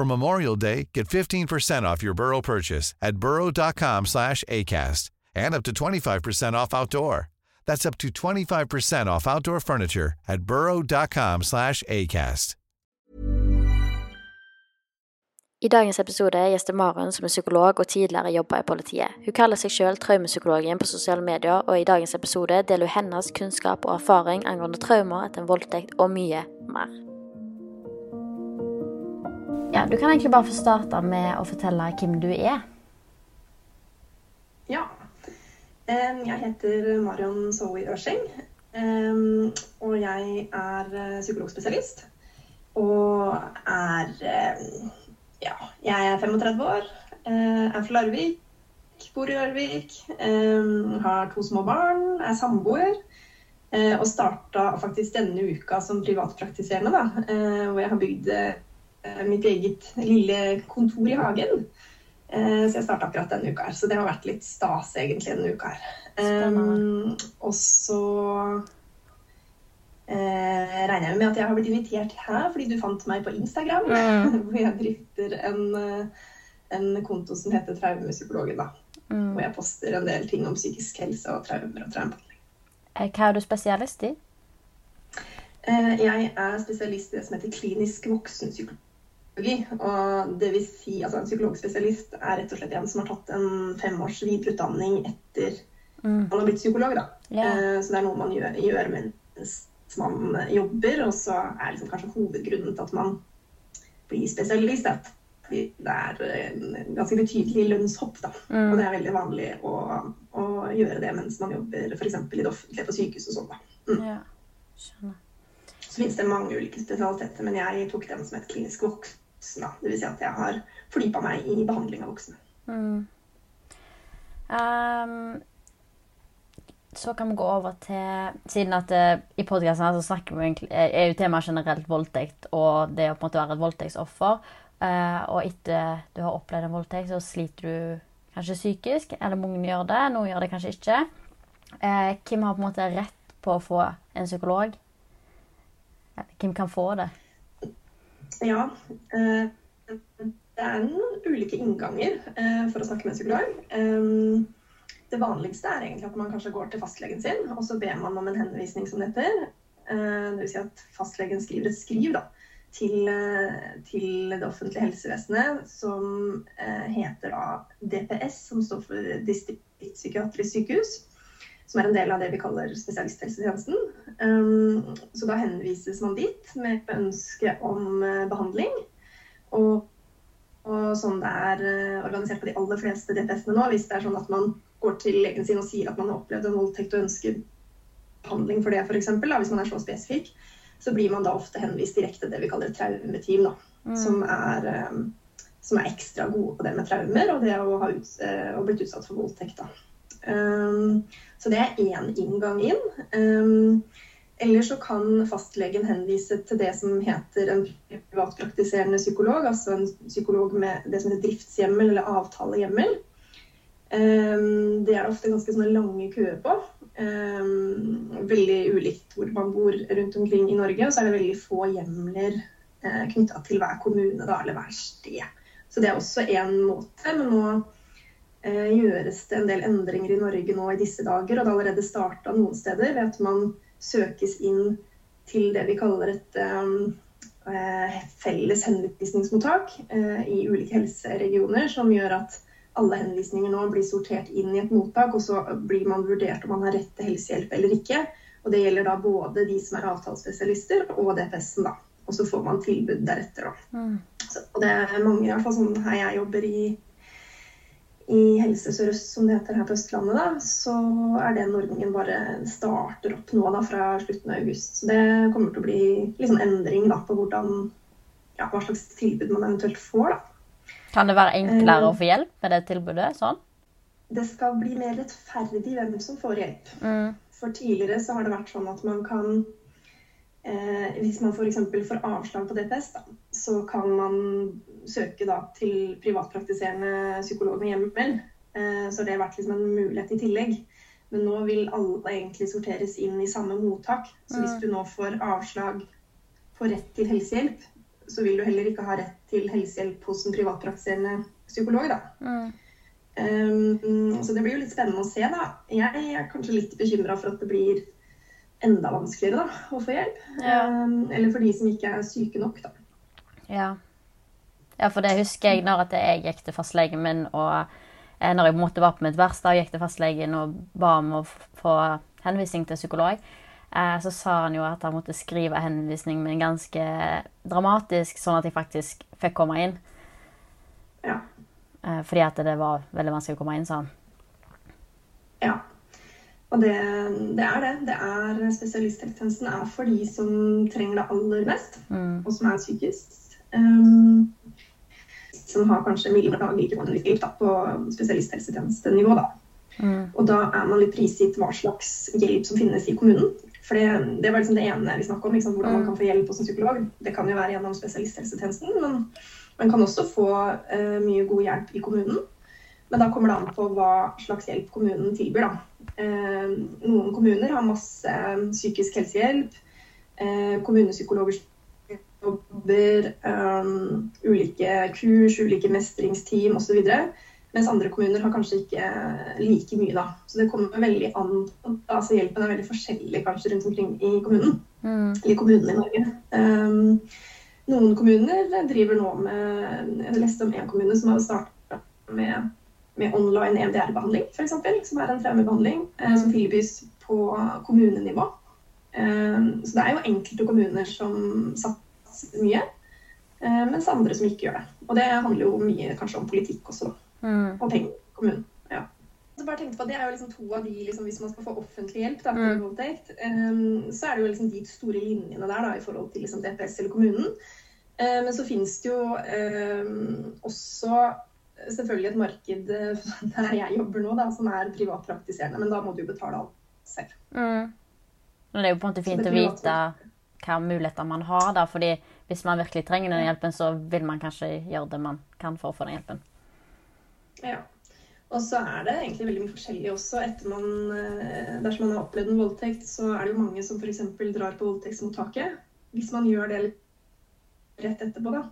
For Memorial Day, get 15% off your Burrow purchase at burrow.com slash ACAST and up to 25% off outdoor. That's up to 25% off outdoor furniture at burrow.com slash ACAST. I dagens episode gjester Maren som er psykolog og tidligere jobber i politiet. Hun kaller seg selv traumepsykologen på sosiale medier, og i dagens episode deler hun hennes kunnskap og erfaring angående traumer etter en voldtekt og mye mer. Ja, Du kan egentlig bare få starte med å fortelle hvem du er. Ja. Jeg heter Marion Zoe Ørseng. Og jeg er eh, psykologspesialist. Og er Ja, jeg er 35 år. Er fra Larvik. Bor i Larvik. Har to små barn. Er samboer. Eh, og starta faktisk denne uka som privatpraktiserende, da. Hvor jeg har bygd Eh, mitt eget lille kontor i hagen. Eh, så jeg starta akkurat denne uka her. Så det har vært litt stas egentlig denne uka her. Um, og så uh, regner jeg med at jeg har blitt invitert her fordi du fant meg på Instagram. Mm. Hvor jeg drifter en, en, konto som heter Traumepsykologen. da. Mm. Hvor jeg poster en del ting om psykisk helse og traumer og traumebehandling. Hva er du spesialist i? Jeg er spesialist i det som heter klinisk voksenpsykologi og det vil si, altså En psykologspesialist er rett og slett en som har tatt en femårs videreutdanning etter mm. man har blitt psykolog. da. Yeah. Så det er noe man gjør, gjør, mens man jobber. Og så er liksom kanskje hovedgrunnen til at man blir spesialist, at det er en ganske betydelig lønnshopp. da. Mm. Og det er veldig vanlig å, å gjøre det mens man jobber f.eks. i det offentlige på sykehus og sånn. da. Mm. Ja, skjønner. Så finnes det mange ulike spesialiteter, men jeg tok den som et klinisk voks voksne. Dvs. Si at jeg har fordypa meg i behandling av voksne. Mm. Um, så kan vi gå over til Siden at uh, i podkasten så snakker vi egentlig, eh, er jo temaet generelt voldtekt og det å på en måte være et voldtektsoffer. Uh, og etter du har opplevd en voldtekt, så sliter du kanskje psykisk. Eller mange gjør det, noen gjør det kanskje ikke. Uh, hvem har på en måte rett på å få en psykolog? Hvem kan få det? Ja. Eh, det er noen ulike innganger eh, for å snakke med en psykolog. Eh, det vanligste er egentlig at man kanskje går til fastlegen sin, og så ber man om en henvisning, som det heter. Dvs. Si at fastlegen skriver et skriv da, til, til, det offentlige helsevesenet som heter da DPS, som står for distriktspsykiatrisk sykehus som er en del av det vi kaller spesialisthelsetjenesten. Um, så da henvises man dit med ønske om eh, behandling. Og, og sånn det er eh, organisert på de aller fleste DPS-ene nå, hvis det er sånn at man går til legen sin og sier at man har opplevd en voldtekt og ønsker behandling for det, f.eks., hvis man er så spesifikk, så blir man da ofte henvist direkte til det vi kaller et traumeteam, da, mm. som, er, um, som, er, ekstra gode på det med traumer og det å ha ut, uh, blitt utsatt for voldtekt. da. Um, så det er én inngang inn. Um, eller så kan fastlegen henvise til det som heter en privatpraktiserende psykolog, altså en psykolog med det som heter driftshjemmel eller avtalehjemmel. Um, det er det ofte ganske lange køer på. Veldig ulikt hvor man bor rundt omkring i Norge. Og så er det veldig få hjemler uh, knytta til hver kommune da, eller hver sted. Så det er også én måte. Men nå gjøres det en del endringer i Norge nå i disse dager. Og det har allerede starta noen steder ved at man søkes inn til det vi kaller et um, felles henvisningsmottak i ulike helseregioner, som gjør at alle henvisninger nå blir sortert inn i et mottak, og så blir man vurdert om man har rett til helsehjelp eller ikke. Og Det gjelder da både de som er avtalespesialister og DPS-en. da. Og så får man tilbud deretter. da. Mm. Så, og det er mange, i hvert fall sånn her jeg jobber i, i Helse Sør-Øst, som det heter her på Østlandet, da, så er den ordningen bare starter opp nå da, fra slutten av august. Så det kommer til å bli liksom endring da, på hvordan, ja, hva slags tilbud man eventuelt får. da. Kan det være enklere å få hjelp med det tilbudet? sånn? Det skal bli mer rettferdig hvem som får hjelp. Mm. For tidligere så har det vært sånn at man kan eh, Hvis man f.eks. får avslag på DPS, da, så kan man søke da, til privatpraktiserende psykolog med hjemmel. Eh, så det har vært liksom en mulighet i tillegg. Men nå vil alle egentlig sorteres inn i samme mottak. Så hvis mm. du nå får avslag på rett til helsehjelp, så vil du heller ikke ha rett til helsehjelp hos en privatpraktiserende psykolog. Da. Mm. Um, så det blir jo litt spennende å se. da. Jeg er kanskje litt bekymra for at det blir enda vanskeligere da, å få hjelp. Ja. Um, eller for de som ikke er syke nok, da. Ja. ja, for det husker jeg når jeg gikk til fastlegen min, og eh, når jeg på en måte var på mitt verste og gikk til fastlegen og ba om å få henvisning til psykolog Eh, så sa han jo at han måtte skrive henvisningen min ganske dramatisk, sånn at jeg faktisk fikk komme inn. Ja. Eh, fordi at det var veldig vanskelig å komme inn, sa han. Ja. Og det, det er det. det er Spesialisthelsetjenesten er for de som trenger det aller mest, mm. og som er psykisk. Um, som har kanskje mildere daglig hjelp på spesialisthelsetjenestenivå. Da. Mm. Og da er man litt prisgitt hva slags hjelp som finnes i kommunen. For det, det, var liksom det ene vi snakka om, liksom, hvordan man mm. kan få hjelp hos en psykolog. Det kan jo være gjennom spesialisthelsetjenesten, men man kan også få uh, mye god hjelp i kommunen. Men da kommer det an på hva slags hjelp kommunen tilbyr. Uh, noen kommuner har masse psykisk helsehjelp. Uh, kommunepsykologer jobber, ulike kurs, ulike mestringsteam osv. Mens andre kommuner har kanskje ikke like mye, da. Så det kommer veldig an Altså hjelpen er veldig forskjellig kanskje rundt omkring i kommunen. Mm. Eller kommunene i Norge. Um, noen kommuner driver nå med Jeg leste om en kommune som har starta med, med, online EMDR-behandling, f.eks. Som er en traumebehandling eh, som tilbys på kommunenivå. Eh, så det er jo enkelte kommuner som satser mye, eh, mens andre som ikke gjør det. Og det handler jo mye kanskje om politikk også, da mm. og penger i kommunen. Ja. Så bare tenkte på Det er jo liksom to av de, liksom, hvis man skal få offentlig hjelp da, mm. voldtekt, um, så er det jo liksom de store linjene der da, i forhold til liksom, DPS eller kommunen. Uh, men så finnes det jo um, også selvfølgelig et marked eh, der jeg jobber nå, da, som er privatpraktiserende. Men da må du jo betale alt selv. Mm. Men det er jo på en måte fint å vite hva muligheter man har. da, fordi hvis man virkelig trenger den hjelpen, så vil man kanskje gjøre det man kan for å få den hjelpen. Ja. Og så er det egentlig veldig mye forskjellig også. etter man, eh, Dersom man har opplevd en voldtekt, så er det jo mange som f.eks. drar på voldtektsmottaket. Hvis man gjør det rett etterpå, da.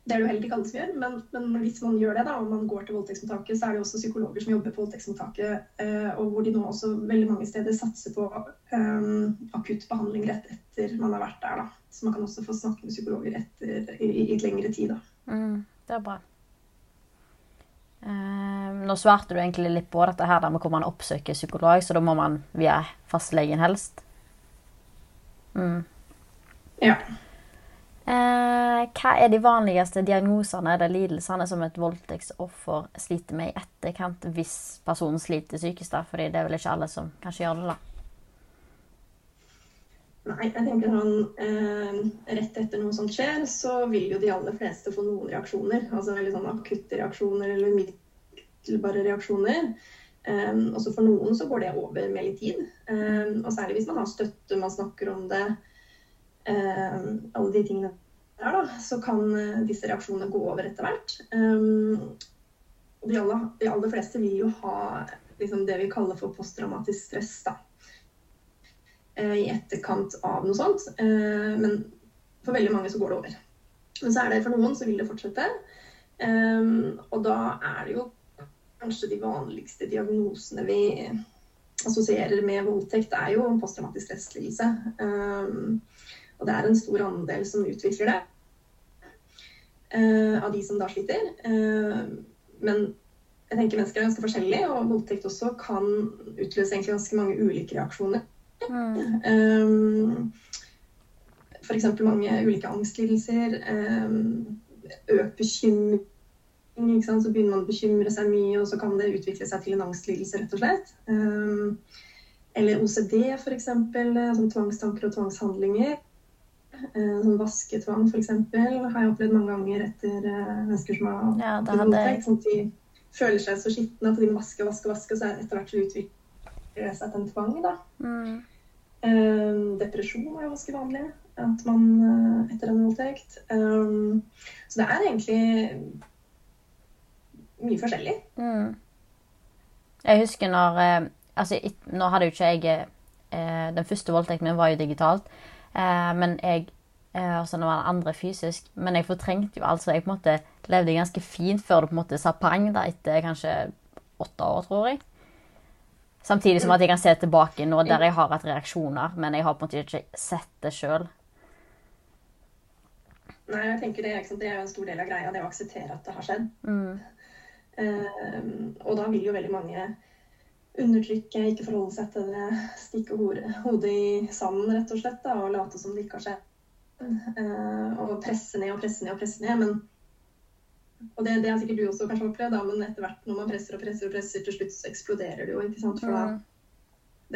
Det er det jo heller ikke alle som gjør, men, men, hvis man gjør det da, og man går til voldtektsmottaket, så er det jo også psykologer som jobber på voldtektsmottaket, eh, og hvor de nå også veldig mange steder satser på um, akutt behandling rett etter man har vært der. da. Så man kan også få snakke med psykologer etter, i, i et lengre tid. da. Mm, det er bra. Um, nå svarte du egentlig litt på dette her med hvor man oppsøker psykolog, så da må man via fastlegen helst. Mm. Ja. Uh, hva er de vanligste diagnosene eller lidelsene som et voldtektsoffer sliter med i etterkant hvis personen sliter psykisk? da? Fordi det er vel ikke alle som kanskje gjør det, da. Nei, jeg tenker sånn eh, Rett etter noe sånt skjer, så vil jo de aller fleste få noen reaksjoner. Altså veldig sånn akutte reaksjoner eller umiddelbare reaksjoner. Eh, og så for noen så går det over med litt tid. Eh, og særlig hvis man har støtte, man snakker om det, um, alle de tingene der, da, så kan uh, disse reaksjonene gå over etter hvert. de, aller, de aller fleste vil jo ha liksom, det vi kaller for posttraumatisk stress. da eh, i etterkant av noe sånt. Eh, men for veldig mange så går det over. Men så er det for noen så vil det fortsette. Og da er det jo kanskje de vanligste diagnosene vi assosierer med voldtekt, er jo posttraumatisk stresslidelse. Og det er en stor andel som utvikler det. Av de som da sliter. Men jeg tenker mennesker er ganske forskjellige, og voldtekt også kan utløse egentlig ganske mange ulike reaksjoner. Mm. Um, F.eks. mange ulike angstlidelser. Økt bekymring. Så begynner man å bekymre seg mye, og så kan det utvikle seg til en angstlidelse, rett og slett. Eller OCD, f.eks. Sånn tvangstanker og tvangshandlinger. Uh, sånn vasketvang, f.eks. har jeg opplevd mange ganger etter uh, mennesker som har ja, voldtekt. Sånn at de føler seg så skitne at de må vaske vaske, vaske, og så etter hvert så utvikler det seg til en tvang. da. Mm. Um, depresjon er jo ganske vanlig at man etter en voldtekt. Så det er egentlig mye forskjellig. Mm. Jeg husker når Altså, nå hadde jo ikke jeg Den første voldtekten min var jo digitalt, men jeg og så var det andre fysisk. Men jeg fortrengte jo altså Jeg på en måte levde ganske fint før det på en måte sa pang da, etter kanskje åtte år, tror jeg. Samtidig som at jeg kan se tilbake nå der jeg har hatt reaksjoner, men jeg har på en måte ikke sett det sjøl. Nei, jeg tenker det, det, er jo en stor del av greia, det å akseptere at det har skjedd. Mm. Uh, og da vil jo veldig mange undertrykke, ikke forholde seg til det, stikke hodet i sanden rett og slett, da, og late som det ikke har skjedd. Uh, og presse ned og presse ned og presse ned. Men og det, det har sikkert du også kanskje opplevd, da, men etter hvert når man presser og presser og presser, til slutt så eksploderer det jo. ikke sant? For da mm.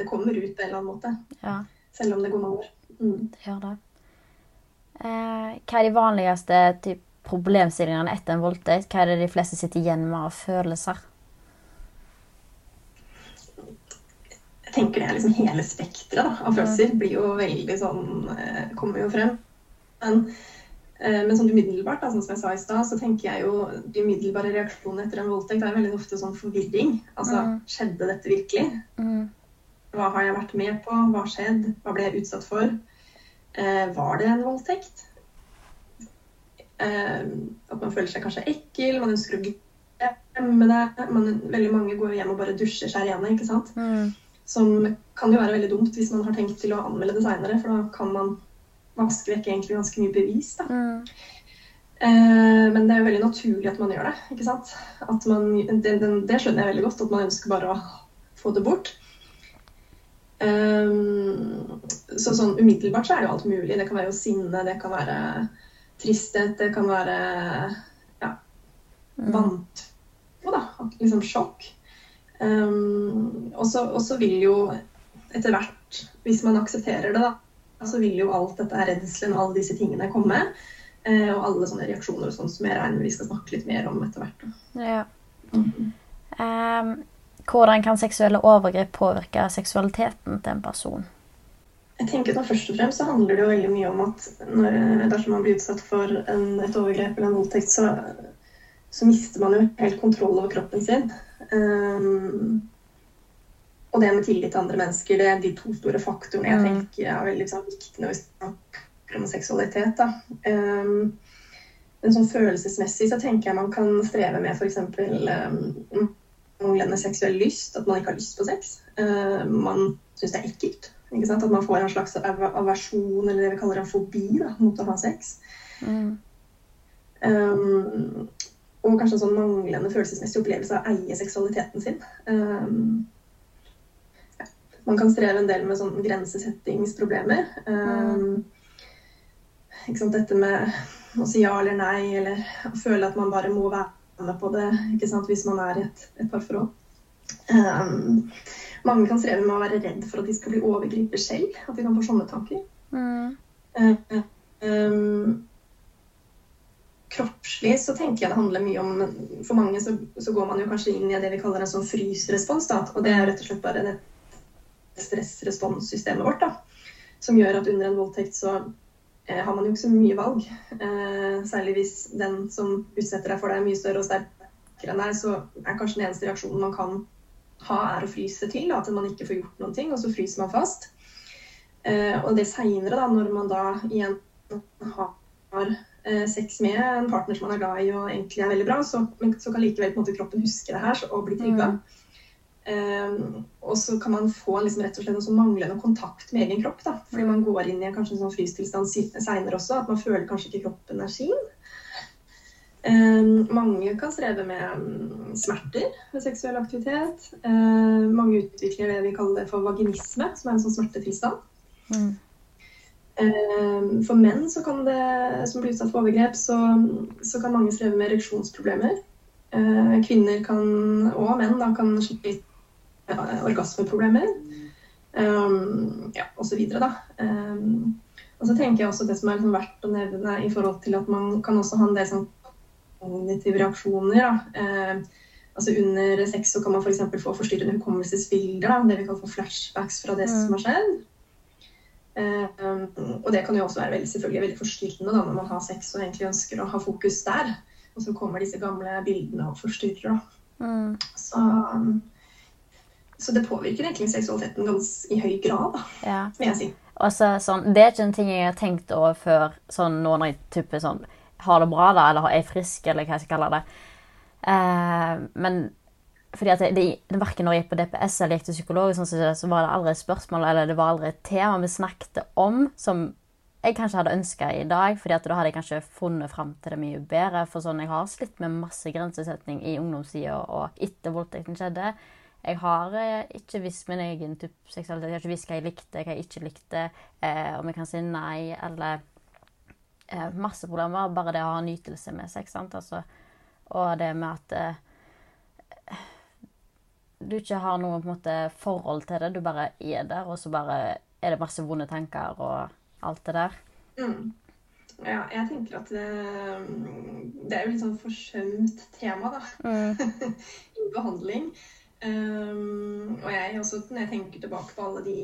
det kommer ut på en eller annen måte. Ja. Selv om det går mange år. Mm. Hør det. Eh, hva er de vanligste problemstillingene etter en voldtekt? Hva er det de fleste sitter igjen med av følelser? Tenker det er liksom hele spekteret av følelser. Blir jo veldig sånn eh, Kommer jo frem. Men Eh, men sånn umiddelbart, da, sånn som jeg sa i stad, så tenker jeg jo de umiddelbare reaksjonene etter en voldtekt er veldig ofte sånn forvirring. Altså, mm. skjedde dette virkelig? Mm. Hva har jeg vært med på? Hva skjedde? Hva ble jeg utsatt for? Eh, var det en voldtekt? Eh, at man føler seg kanskje ekkel, man ønsker å glemme det. Man, veldig mange går hjem og bare dusjer seg rene, ikke sant. Mm. Som kan jo være veldig dumt hvis man har tenkt til å anmelde det seinere, for da kan man vaske vekk egentlig ganske mye bevis. da. Mm. Eh, men det er jo veldig naturlig at man gjør det. ikke sant? Man, det, det, det, skjønner jeg veldig godt, at man ønsker bare å få det bort. Um, så sånn umiddelbart så er det jo alt mulig. Det kan være jo sinne, det kan være tristhet, det kan være ja, mm. vantro, da. Liksom sjokk. Um, og så vil jo etter hvert, hvis man aksepterer det, da, så vil jo alt dette her redselen og alle disse tingene komme. Uh, og alle sånne reaksjoner og sånn som jeg regner vi skal snakke litt mer om etter hvert. Ja. Mm -hmm. um, hvordan kan seksuelle overgrep påvirke seksualiteten til en person? Jeg tenker at Først og fremst så handler det jo veldig mye om at når, dersom man blir utsatt for en, et overgrep eller en voldtekt, så, så, mister man jo helt kontroll over kroppen sin. Um, og det med tillit til andre mennesker, det er de to store faktorene jeg mm. tenker er veldig sånn, viktige når vi snakker om seksualitet. Um, men sånn følelsesmessig så tenker jeg man kan streve med f.eks. Um, manglende seksuell lyst, at man ikke har lyst på sex. Uh, man syns det er ekkelt. Ikke sant? At man får en slags aversjon, eller det vi kaller en fobi, da, mot å ha sex. Mm. Um, kanskje en sånn manglende følelsesmessig opplevelse av å eie seksualiteten sin. Um, man kan streve en del med sånn grensesettingsproblemer. Um, Dette med å si ja eller nei, eller å føle at man bare må være med på det hvis man er i et, et parforhold. Um, mange kan streve med å være redd for at de skal bli overgriper selv. At de kan få sånne tanker. Mm. Uh, um, kroppslig så tenker jeg det handler mye om For mange så, så, går man jo kanskje inn i det vi kaller en sånn frysrespons. Da, og det er rett og slett bare det stressresponssystemet vårt, da, som gjør at under en voldtekt så eh, har man jo ikke så mye valg. Eh, særlig hvis den som utsetter deg for det, er mye større og sterkere enn deg, så er kanskje den eneste reaksjonen man kan ha, er å fryse til. Da, at man ikke får gjort noen ting, og så fryser man fast. Eh, og det seinere, når man da igjen har sex med en partner som man er glad i og egentlig er veldig bra, så, så kan likevel måte, kroppen huske det her og bli trigga. Mm. Um, og så kan man få liksom, rett og slett en sånn manglende kontakt med egen kropp. Da. Fordi man går inn i en, kanskje en sånn frystilstand seinere også, at man føler kanskje ikke kroppen er sin. Um, mange kan streve med um, smerter ved seksuell aktivitet. Uh, mange utvikler det vi kaller for vaginisme, som er en sånn smertetilstand. Mm. Um, for menn det, som blir utsatt for overgrep, så, så, kan mange streve med ereksjonsproblemer. Uh, kvinner kan, og menn da, kan slite orgasmeproblemer. Um, ja, osv. Um, og så tenker jeg også det som er liksom verdt å nevne i forhold til at man kan også ha en del sånn kognitive reaksjoner. Uh, altså Under sex så kan man f.eks. For få forstyrrende hukommelsesbilder. da, Det vi kan få flashbacks fra det som har skjedd. Um, og det kan jo også være veldig, selvfølgelig veldig forstyrrende da, når man har sex og egentlig ønsker å ha fokus der. Og så kommer disse gamle bildene og forstyrrer. Mm. Så um, så det påvirker egentlig seksualiteten ganske i høy grad, da, ja. vil jeg si. Også, sånn, det er ikke en ting jeg har tenkt over før sånn, nå når jeg typer sånn Har det bra, da? Eller er frisk, eller hva jeg skal kalle det. Uh, men fordi at det, det, Verken når jeg gikk på DPS eller gikk til psykolog, sånn, så var det aldri et spørsmål eller det var aldri et tema vi snakket om som jeg kanskje hadde ønska i dag. fordi at da hadde jeg kanskje funnet fram til det mye bedre. For sånn, jeg har slitt med masse grensesetting i ungdomstida og etter voldtekten skjedde. Jeg har eh, ikke visst min egen type seksualitet. Jeg har ikke visst hva jeg likte, hva jeg ikke likte. Eh, om jeg kan si nei eller eh, Masse problemer. Bare det å ha nytelse med sex. sant? Altså, og det med at eh, du ikke har noe måte, forhold til det. Du bare er der, og så bare er det masse vonde tanker og alt det der. Mm. Ja, jeg tenker at det, det er jo litt sånn forsømt tema, da. Mm. I behandling. Um, og jeg også, når jeg tenker tilbake på alle de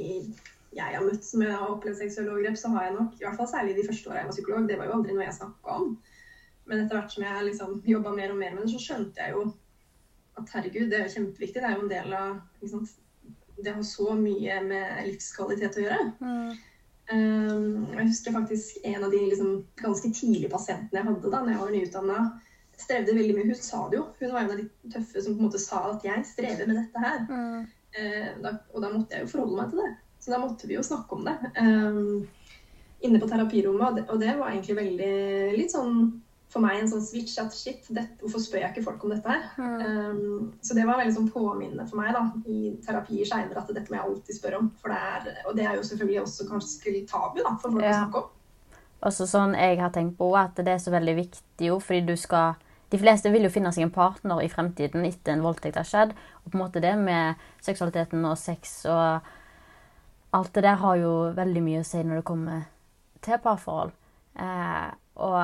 jeg har møtt som har opplevd seksuelle overgrep, så har jeg nok, i hvert fall særlig de første åra jeg var psykolog, det var jo aldri noe jeg snakka om. Men etter hvert som jeg liksom jobba mer og mer med det, så skjønte jeg jo at herregud, det er kjempeviktig. Det er jo en del av Det har så mye med livskvalitet å gjøre. Mm. Um, jeg husker faktisk en av de liksom, ganske tidlige pasientene jeg hadde da når jeg var nyutdanna strevde veldig mye. Hun sa det jo. Hun var en av de tøffe som på en måte sa at 'jeg strever med dette her'. Mm. Uh, da, og da måtte jeg jo forholde meg til det. Så da måtte vi jo snakke om det. Um, inne på terapirommet, og det, og det, var egentlig veldig litt sånn for meg en sånn switch at shit, det, hvorfor spør jeg ikke folk om dette her? Mm. Um, så det var veldig sånn påminnende for meg da, i terapier seinere at dette må jeg alltid spørre om. For det er, og det er jo selvfølgelig også ganske tabu da, for folk ja. å snakke om. Også sånn jeg har tenkt på at det er så veldig viktig jo, fordi du skal de fleste vil jo finne seg en partner i fremtiden etter en voldtekt har skjedd. Og på en måte det med seksualiteten og sex og alt det der har jo veldig mye å si når det kommer til parforhold. Eh, og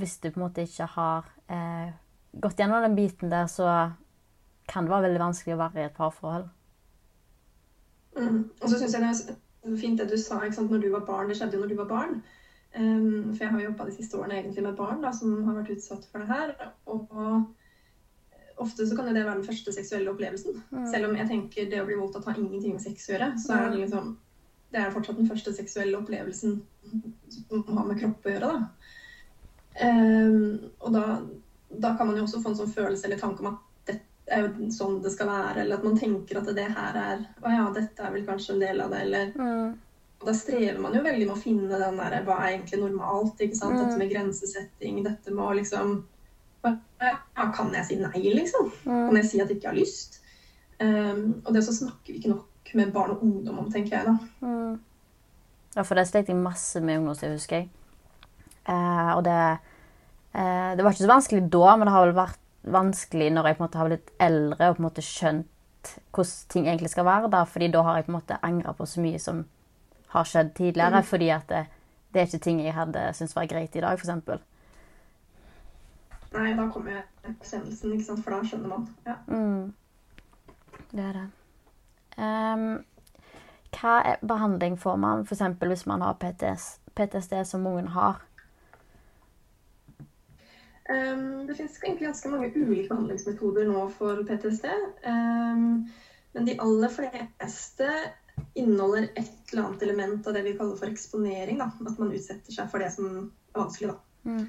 hvis du på en måte ikke har eh, gått gjennom den biten der, så kan det være veldig vanskelig å være i et parforhold. Mm. Og så syns jeg det er fint det du sa når du var barn. Det skjedde jo når du var barn. Um, for jeg har jobba de siste årene egentlig med barn da, som har vært utsatt for det her. Og, og ofte så kan det være den første seksuelle opplevelsen. Mm. Selv om jeg tenker det å bli voldtatt har ingenting med sex å gjøre, så er det liksom det er fortsatt den første seksuelle opplevelsen som har med kropp å gjøre. da. Um, og da, da, kan man jo også få en sånn følelse eller tanke om at dette er jo sånn det skal være, eller at man tenker at det her er Å ja, dette er vel kanskje en del av det, eller mm da strever man jo veldig med å finne den der hva er egentlig normalt. ikke sant? Mm. Dette med grensesetting, dette med å liksom ja, Kan jeg si nei, liksom? Mm. Kan jeg si at jeg ikke har lyst? Um, og det så snakker vi ikke nok med barn og ungdom om, tenker jeg da. Mm. Ja, for det slet jeg masse med ungdomstid, husker jeg. Uh, og det uh, Det var ikke så vanskelig da, men det har vel vært vanskelig når jeg på en måte har blitt eldre og på en måte skjønt hvordan ting egentlig skal være. da, fordi da har jeg på en måte angra på så mye som har skjedd tidligere. Mm. Fordi at det, det, er ikke ting jeg hadde syntes var greit i dag, f.eks. Nei, da kommer erkjennelsen, ikke sant? for da skjønner man. Ja. Mm. Det er det. Um, hva er behandling får man f.eks. hvis man har PTS, PTSD, som mange har? Um, det finnes egentlig ganske mange ulike behandlingsmetoder nå for PTSD. Um, men de aller fleste inneholder et eller annet element av det vi kaller for eksponering. Da. At man utsetter seg for det som er vanskelig. Mm.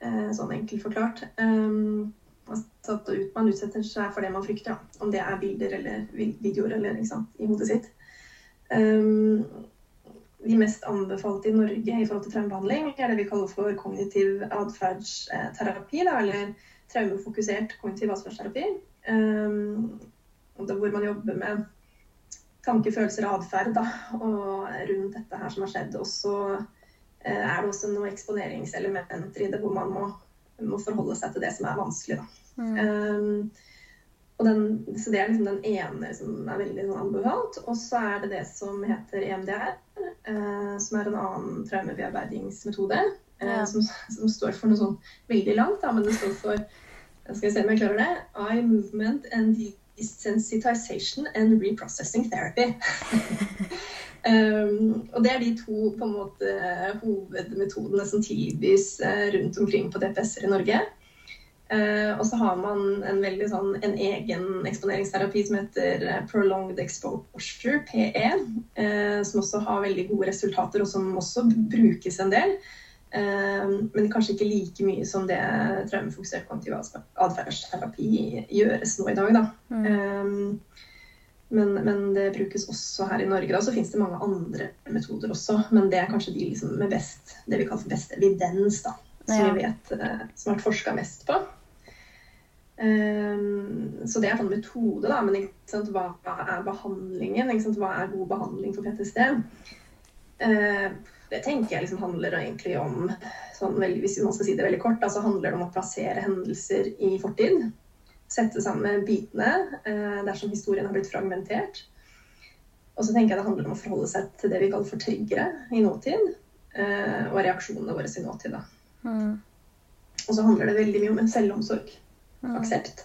Uh, sånn enkelt forklart. Um, altså at man utsetter seg for det man frykter. Da. Om det er bilder eller videoer eller, sant, i hodet sitt. Um, de mest anbefalte i Norge i forhold til traumebehandling er det vi kaller for kognitiv atferdsterapi, eller traumefokusert kognitiv atferdsterapi. Um, hvor man jobber med tanke, følelser og atferd rundt dette her som har skjedd. Og så eh, er det også noen eksponeringselementer i det hvor man må, må forholde seg til det som er vanskelig. Mm. Um, den, så Det er liksom den ene som er veldig sånn anbefalt. Og så er det det som heter EMDR, eh, som er en annen traumebearbeidingsmetode. Eh, ja. som, som, står for noe sånn veldig langt, da, men det står for skal vi se om jeg klarer det. Eye movement and desensitization and reprocessing therapy. um, og det er de to på en måte hovedmetodene som tilbys uh, rundt omkring på DPS-er i Norge. Uh, og så har man en veldig sånn en egen eksponeringsterapi som heter eh, prolonged exposure, PE, uh, som også har veldig gode resultater, og som også brukes en del. Men kanskje ikke like mye som det traumefokusert kognitiv atferdsterapi gjøres nå i dag. Da. Mm. Men, men, det brukes også her i Norge. Da. Så finnes det mange andre metoder også, men det er kanskje de liksom med best, det vi kaller for best evidens, da, som vi vet som har vært forska mest på. Um, så det er en metode, da, men sant, hva er behandlingen? Hva er god behandling for PTSD? Uh, det tenker jeg liksom handler egentlig om sånn, Hvis man skal si det veldig kort, da, så handler det om å plassere hendelser i fortid. Sette sammen bitene eh, dersom historien har blitt fragmentert. Og så tenker jeg det handler om å forholde seg til det vi kaller for triggere i nåtid. Eh, og reaksjonene våre i nåtid. Da. Mm. Og så handler det veldig mye om selvomsorg. Aksept.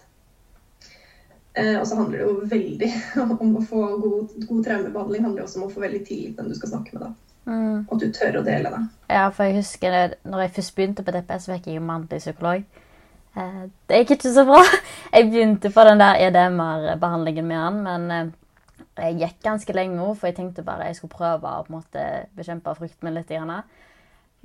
Eh, og så handler det jo veldig om å få god, god traumebehandling. handler også om å få veldig tillit den du skal snakke med. da. Mm. Og du tør å dele det. Ja, for jeg husker det, når jeg først begynte på DPS, fikk jeg mannlig psykolog. Eh, det gikk ikke så bra. Jeg begynte på den der EDMR-behandlingen med han, men eh, jeg gikk ganske lenge, for jeg tenkte bare jeg skulle prøve å på en måte bekjempe frykten min litt.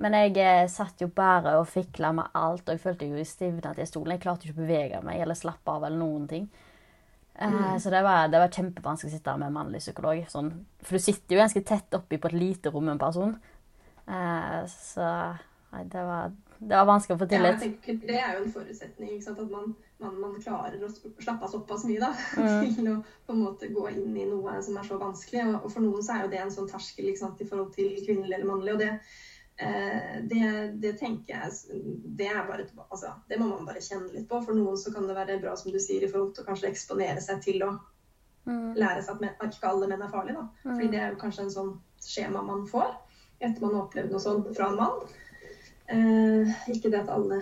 Men jeg eh, satt jo bare og fikla med alt, og jeg følte jo stivna til stolen. Jeg klarte ikke å bevege meg eller slappe av eller noen ting. Mm. Så det var, det var, kjempevanskelig å sitte med en mannlig psykolog. Sånn, for du sitter jo ganske tett oppi på et lite rom med en person. Eh, så det, var, det var vanskelig å få tillit. Ja, jeg tenker, det er jo en forutsetning. At man, man, man, klarer å slappe av såpass mye da, mm. til å på en måte gå inn i noe som er så vanskelig. Og, for noen så er jo det en sånn terskel i forhold til kvinnelig eller mannlig. og det Eh, det, det, tenker jeg det, er bare, altså, det må man bare kjenne litt på. For noen så kan det være bra som du sier, i forhold til å kanskje eksponere seg til å mm. lære seg at, men, at, ikke alle menn er farlige. Da. Mm. Fordi det er jo kanskje en sånn skjema man får etter man har opplevd noe sånt fra en mann. Eh, ikke det at alle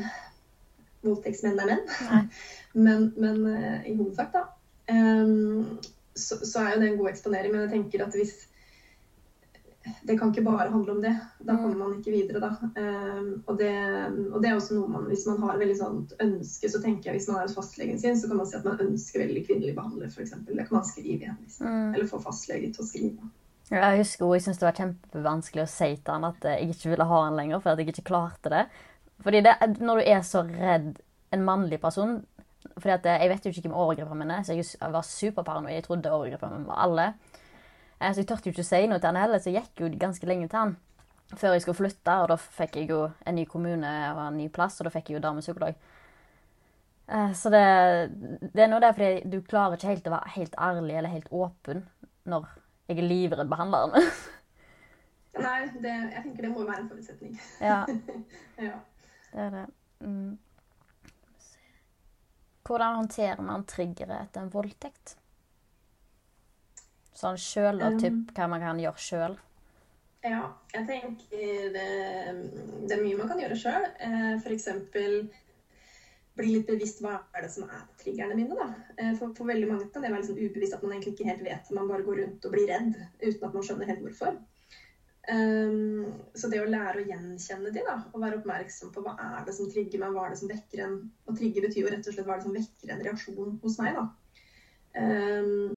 voldtektsmenn er menn, men, men eh, i hovedsak, da. Um, så, så, er jo det en god eksponering. Men jeg tenker at hvis det kan ikke bare handle om det. Da kommer man ikke videre, da. Um, og, det, og, det, er også noe man Hvis man har veldig sånt ønske, så tenker jeg hvis man er hos fastlegen sin, så kan man si at man ønsker veldig kvinnelig behandler, f.eks. Det kan man skrive i henvisning. Mm. Eller få fastlege til å skrive. Jeg husker jeg syntes det var kjempevanskelig å si til han at jeg ikke ville ha han lenger, for at jeg ikke klarte det. Fordi det, når du er så redd en mannlig person fordi at Jeg vet jo ikke hvem overgriperne mine er, så jeg var superparanoid. Jeg trodde overgriperne var alle. Så jeg turte jo ikke si noe til han heller, så jeg gikk jo ganske lenge til han før jeg skulle flytte. Og da fikk jeg jo en ny kommune og en ny plass, og da fikk jeg jo damepsykolog. Eh, så det, det er noe der fordi du klarer ikke helt å være helt ærlig eller helt åpen når jeg er livredd behandleren. Nei, det, jeg tenker det må være en forutsetning. Ja. ja. Det er det. Mm. Hvordan håndterer man triggeret etter en voldtekt? Sånn sjøl og typ, hva man kan gjøre sjøl? Ja, jeg tenker det, det, er mye man kan gjøre sjøl. Eh, F.eks. bli litt bevisst hva er det som er triggerne mine. da. Eh, for, for veldig mange kan det være liksom ubevisst at man egentlig ikke helt vet. Man bare går rundt og blir redd uten at man skjønner helt hvorfor. Um, så det å lære å gjenkjenne de, da, og være oppmerksom på hva er det som trigger meg, hva er det som vekker en Og trigger betyr jo rett og slett hva er det som vekker en reaksjon hos meg, da. Um,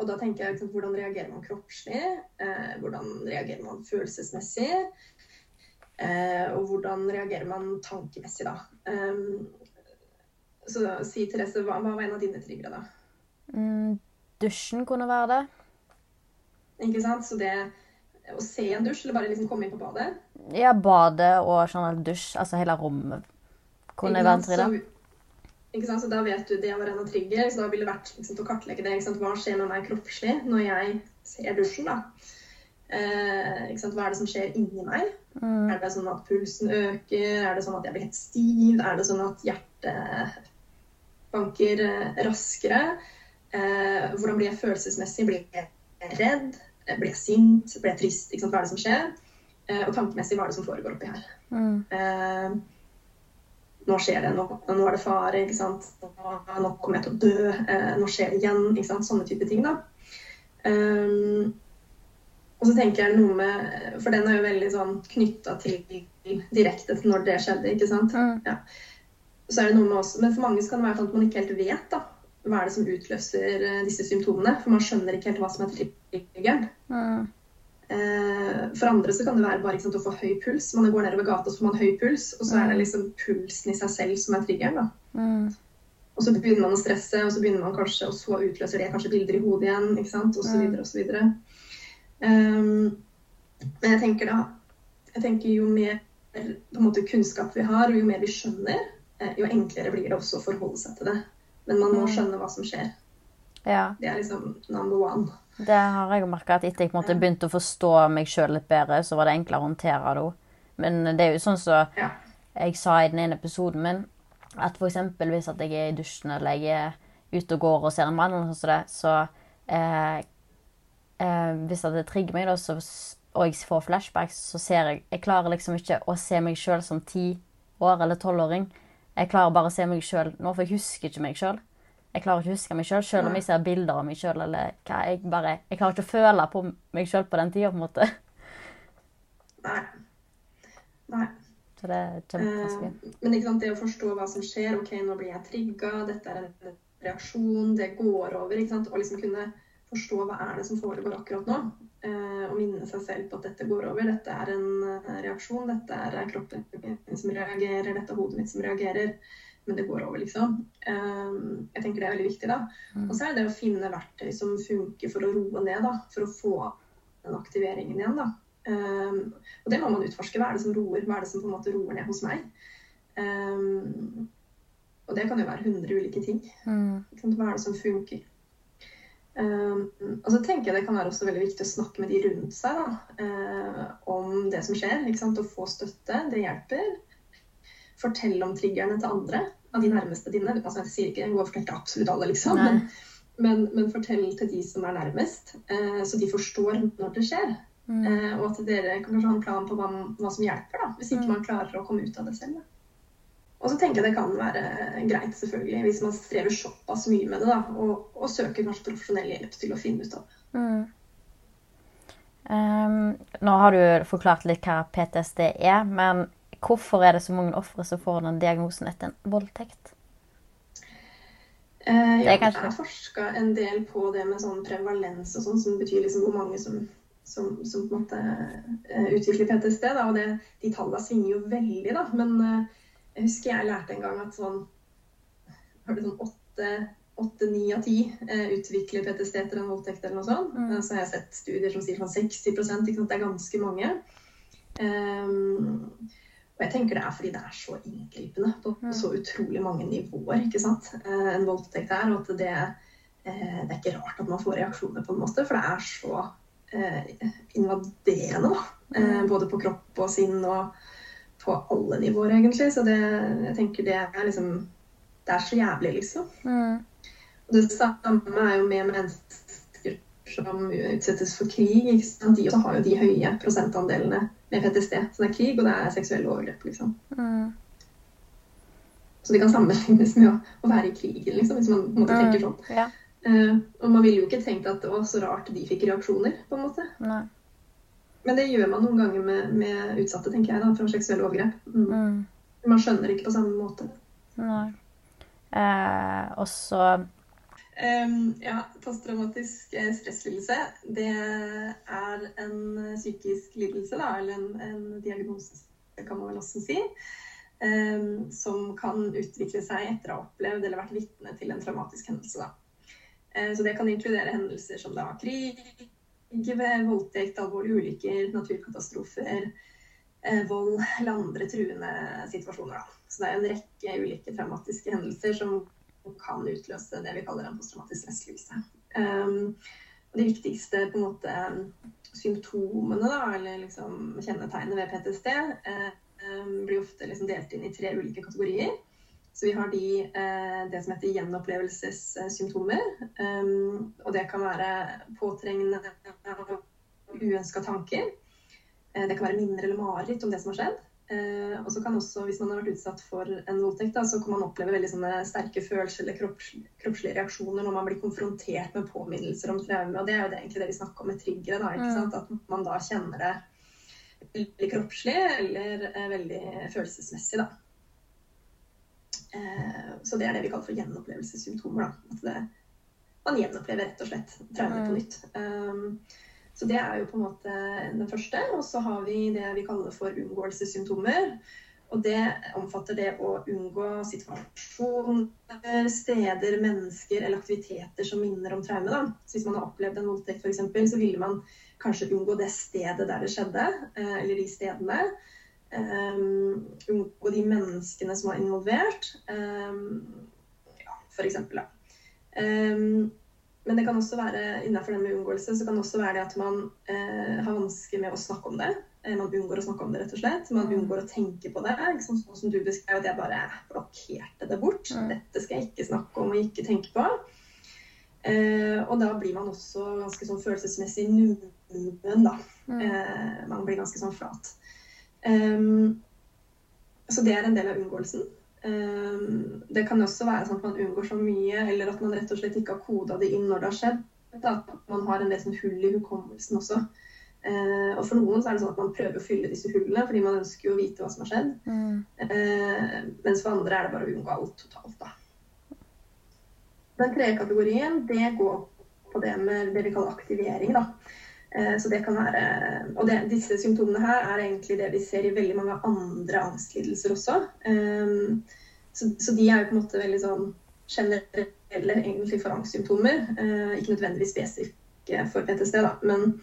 Og da tenker jeg liksom, hvordan reagerer man kroppslig? Eh, hvordan reagerer man følelsesmessig? Eh, og hvordan reagerer man tankemessig, da? Um, så si Therese, hva, hva var en av dine triggere, da? Mm, dusjen kunne være det. Ikke sant? Så det å se en dusj, eller bare liksom komme inn på badet Ja, badet og generelt dusj. Altså hele rommet kunne være en sant? Så- da vet du det var en av trigger, så da ville det vært liksom, å kartlegge det. Hva skjer med meg kroppslig når jeg ser dusjen? da? Eh? Hva er det som skjer inni meg? Er det sånn at pulsen øker? Er det sånn at jeg blir helt stiv? Er det sånn at hjertet banker eh, raskere? Eh, hvordan blir jeg følelsesmessig? Blir jeg redd? Eh, Blir jeg sint? Blir jeg trist? Hva er det som skjer? Eh, og tankemessig, hva er det som foregår oppi her? Mm. Nå skjer det, nå, nå er det fare, ikke sant. Nå, kommer jeg til å dø. Eh, nå skjer det igjen. Ikke sant? Sånne type ting, da. Um, og så tenker jeg noe med For den er jo veldig sånn knytta til direkte til når det skjedde, ikke sant. Mm. Ja. Så er det noe med også, Men for mange så kan det være sånn at man ikke helt vet da, hva er det som utløser eh, disse symptomene. For man skjønner ikke helt hva som er triggeren. Mm. Eh, For andre så kan det være bare sant, å få høy puls. Man går nedover gata, så får man høy puls, og så er det liksom pulsen i seg selv som er triggeren. Mm. Og så begynner man å stresse, og så begynner man kanskje, og så utløser det kanskje bilder i hodet igjen, ikke sant, og så Mm. videre og så videre. Um, men jeg tenker da, jeg tenker jo mer måte kunnskap vi har, og jo mer vi skjønner, eh, jo enklere blir det også å forholde seg til det. Men man må Mm. skjønne hva som skjer. Ja. Det er liksom number one. Det har jeg merka at etter jeg måte begynte å forstå meg sjøl litt bedre, så var det enklere å håndtere det òg. Men det er jo sånn som Ja. jeg sa i den ene episoden min, at f.eks. hvis at jeg er i dusjen eller jeg er ute og går og ser en mann, eller sånt, som det, så eh, eh, Hvis at det trigger meg, da, så, og jeg får flashbacks, så ser jeg Jeg klarer liksom ikke å se meg sjøl som ti år eller tolvåring. Jeg klarer bare å se meg sjøl nå, for jeg husker ikke meg sjøl. Jeg klarer ikke å huske meg sjøl, sjøl om jeg ser bilder av meg sjøl. Jeg, bare, jeg klarer ikke å føle på meg sjøl på den tida, på en måte. Nei. Nei. Så det er kjempevanskelig. Eh, Men ikke sant, det å forstå hva som skjer, ok, nå blir jeg trigga, dette er en reaksjon, det går over, ikke sant, og liksom kunne forstå hva er det som foregår akkurat nå, eh, og minne seg selv på at dette går over, dette er en eh, reaksjon, dette er kroppen min som reagerer, dette er hodet mitt som reagerer, men det går over, liksom. Eh, Jeg tenker det er veldig viktig, da. Og så er det det å finne verktøy som funker for å roe ned, da, for å få den aktiveringen igjen, da. Um, og det må man utforske. Hva er det som roer? Hva er det som på en måte roer ned hos meg? Um, og det kan jo være 100 ulike ting. Mm. Hva er det som funker? Um, og så tenker jeg det kan være også veldig viktig å snakke med de rundt seg da, eh, om det som skjer. Ikke sant? Å få støtte, det hjelper. Fortell om triggerne til andre, av de nærmeste dine. Altså, jeg sier ikke gå og fortell til absolutt alle, liksom. Men, men, men fortell til de som er nærmest, eh, så de forstår når det skjer. Mm. Eh, og at dere kan ha en plan på hva, hva som hjelper, da, hvis ikke Mm. man klarer å komme ut av det selv. Da. Og så tenker jeg det kan være greit, selvfølgelig, hvis man strever såpass mye med det, da, og, og søker kanskje profesjonell hjelp til å finne ut av det. Mm. Um, nå har du forklart litt hva PTSD er, men hvorfor er det så mange ofre som får den diagnosen etter en voldtekt? Eh, ja, det er forska en del på det med sånn prevalens og sånn, som betyr liksom hvor mange som, som, som på en måte eh, utvikler PTSD. Da, og det, de tallene svinger jo veldig, da. Men eh, jeg husker jeg lærte en gang at sånn Var det sånn åtte, åtte-ni av ti utvikler PTSD etter en voldtekt eller noe sånt. Mm. Så har jeg sett studier som sier sånn 60% ikke sant? Det er ganske mange. Um, og jeg tenker det er fordi det er så inngripende på på så utrolig mange nivåer. ikke sant? En voldtekt er, og at det, det er ikke rart at man får reaksjoner på en måte, for det er så invaderende, da. Eh, Både på kropp og sinn og på alle nivåer, egentlig. Så det, jeg tenker det er liksom Det er så jævlig, liksom. Mm. Det samme er jo med mennesker som utsettes for krig. De også har jo de høye prosentandelene med PTSD. Så det er krig, og det er seksuelle overgrep, liksom. Mm. Så det kan sammenlignes med å, å være i krigen, liksom, hvis man måte, mm. tenker sånn. Ja. Uh, og man ville jo ikke tenkt at det var så rart de fikk reaksjoner, på en måte. Nei. Men det gjør man noen ganger med, med utsatte, tenker jeg, da, fra seksuelle overgrep. Mm. Mm. Man skjønner ikke på samme måte. Nei. Uh, og så um, Ja, posttraumatisk eh, stresslidelse, det er en psykisk lidelse, da, eller en, en diagnose, kan man vel også si. Um, som kan utvikle seg etter å ha opplevd eller vært vitne til en traumatisk hendelse. Uh, så det kan inkludere hendelser som da krig, voldtekt, alvorlige ulykker, naturkatastrofer, uh, vold eller andre truende situasjoner. Da. Så det er en rekke ulike traumatiske hendelser som kan utløse det vi kaller en posttraumatisk stresslidelse. Um, de viktigste på en måte symptomene, da, eller liksom kjennetegnene ved PTSD, eh, blir ofte liksom delt inn i tre ulike kategorier. Så vi har de, eh, det som heter gjenopplevelsessymptomer. Um, og det kan være påtrengende uønska tanker. Eh, det kan være minner eller mareritt om det som har skjedd. Uh, og så kan også, hvis man har vært utsatt for en voldtekt, da, så kan man oppleve veldig sterke følelser eller kroppslige, kroppslige reaksjoner når man blir konfrontert med påminnelser om traume. Og det er jo det, egentlig det vi snakker om med triggere. Da, ikke mm. sant? At man da kjenner det veldig kroppslig eller eh, veldig følelsesmessig. da. Eh, så det er det vi kaller for gjenopplevelsessymptomer. Da. At det, man gjenopplever rett og slett traumer på mm. nytt. Um, så det er jo på en måte den første. Og så har vi det vi kaller for unngåelsessymptomer. Og det omfatter det å unngå situasjoner, steder, mennesker eller aktiviteter som minner om traume. Da. Så hvis man har opplevd en voldtekt f.eks., så ville man kanskje unngå det stedet der det skjedde, eh, eller de stedene. Um, unngå de menneskene som var involvert. Um, ja, da. Um, men det kan også være innenfor det med unngåelse så kan det også være det at man eh, har vansker med å snakke om det. Uh, man unngår å snakke om det, rett og slett. Man mm. unngår å tenke på det. Sånn som du beskrev, at jeg bare blokkerte det bort. Mm. Dette skal jeg ikke snakke om og ikke tenke på. Eh, og da blir man også ganske sånn følelsesmessig nummen, da. Mm. man blir ganske sånn flat. Um, så det er en del av unngåelsen. Um, det kan også være sånn at man unngår så mye, eller at man rett og slett ikke har koda det inn når det har skjedd. At man har en del sånn hull i hukommelsen også. Uh, og for noen så er det sånn at man prøver å fylle disse hullene, fordi man ønsker jo å vite hva som har skjedd. Mm. Uh, mens for andre er det bare å unngå alt totalt, da. Den tredje kategorien, det går på det med det vi kaller aktivering, da. Eh, så det kan være, og det, Disse symptomene her er egentlig det vi ser i veldig mange andre angstlidelser også. Um, så, så, de er jo på en måte veldig sånn generelle egentlig for angstsymptomer. Uh, ikke nødvendigvis spesifikke for PTSD, da. Men,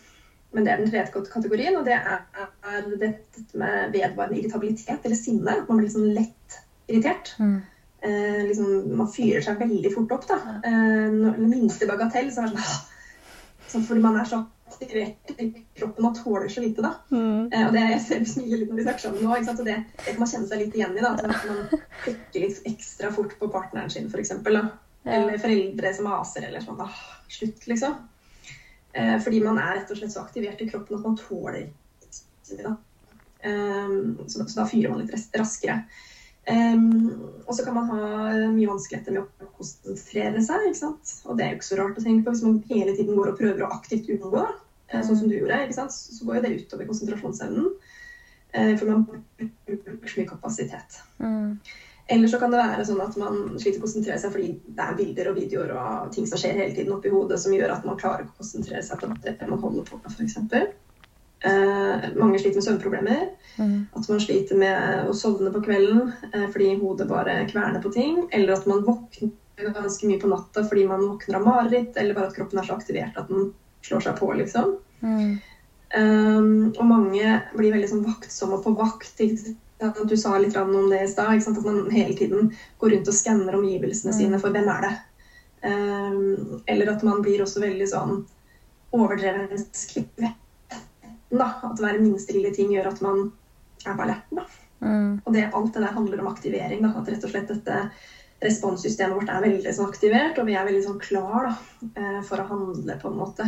men, det er den tredje kategorien, og det er, er dette med vedvarende irritabilitet eller sinne. At man blir sånn lett irritert. Mm. Uh, liksom, man fyrer seg veldig fort opp. da. Uh, når, minste bagatell så er det sånn, sånn Fordi man er så aktivert kroppen og tåler så lite. da. Mm. Eh, og det jeg du smiler litt når vi snakker sammen nå, ikke sant? og det, det, kan man kjenne seg litt igjen i. da, At man klikker litt ekstra fort på partneren sin, f.eks. Ja. Eller foreldre som maser, eller sånn. Ah, slutt, liksom. Eh, fordi man er rett og slett så aktivert i kroppen at man tåler da. Um, så, så, da fyrer man litt raskere. Um, og så kan man ha mye vanskeligheter med å konsentrere seg. ikke sant? Og det er jo ikke så rart å tenke på hvis man hele tiden går og prøver å aktivt unngå. Sånn som du gjorde, ikke sant? så går jo det utover konsentrasjonsevnen. Uh, for man bruker så mye kapasitet. Mm. Eller så kan det være sånn at man sliter å konsentrere seg fordi det er bilder og videoer og ting som skjer hele tiden oppi hodet, som gjør at man klarer å konsentrere seg på det man holder på med, f.eks. Uh, mange sliter med søvnproblemer. Mm. At man sliter med å sovne på kvelden uh, fordi hodet bare kverner på ting. Eller at man våkner ganske mye på natta fordi man våkner av mareritt, eller bare at kroppen er så aktivert at den slår seg på, liksom. Mm. Um, og mange blir veldig sånn vaktsomme på vakt. Du sa litt om det i stad. At man hele tiden går rundt og skanner omgivelsene Mm. sine for hvem er det. Um, eller at man blir også veldig sånn overdreven da. At hver minste lille ting gjør at man er på alerten. Mm. Og det, alt det der handler om aktivering. da, At rett og slett dette responssystemet vårt er veldig sånn aktivert, og vi er veldig sånn klar da, eh, for å handle, på en måte.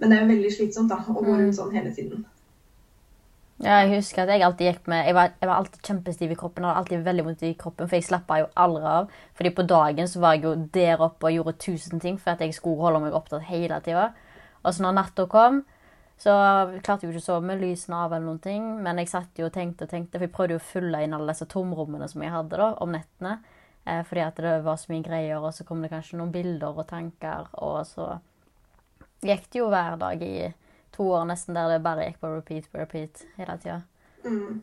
Men det er jo veldig slitsomt da, å gå Mm. rundt sånn hele tiden. Ja, jeg husker at jeg alltid gikk med Jeg var, jeg var alltid kjempestiv i kroppen og hadde alltid veldig vondt i kroppen, for jeg slappa jo aldri av. Fordi på dagen så var jeg jo der oppe og gjorde tusen ting for at jeg skulle holde meg opptatt hele tida. Og så når natta kom, så klarte jeg jo ikke å sove med lysene av eller noen ting. Men jeg satt jo og tenkte og tenkte, for jeg prøvde jo å fylle inn alle disse tomrommene som jeg hadde da, om nettene. Eh, fordi at det var så mye greier, og så kom det kanskje noen bilder og tanker, og så gikk det jo hver dag i to år nesten der det bare gikk på repeat på repeat hele tida. Mm.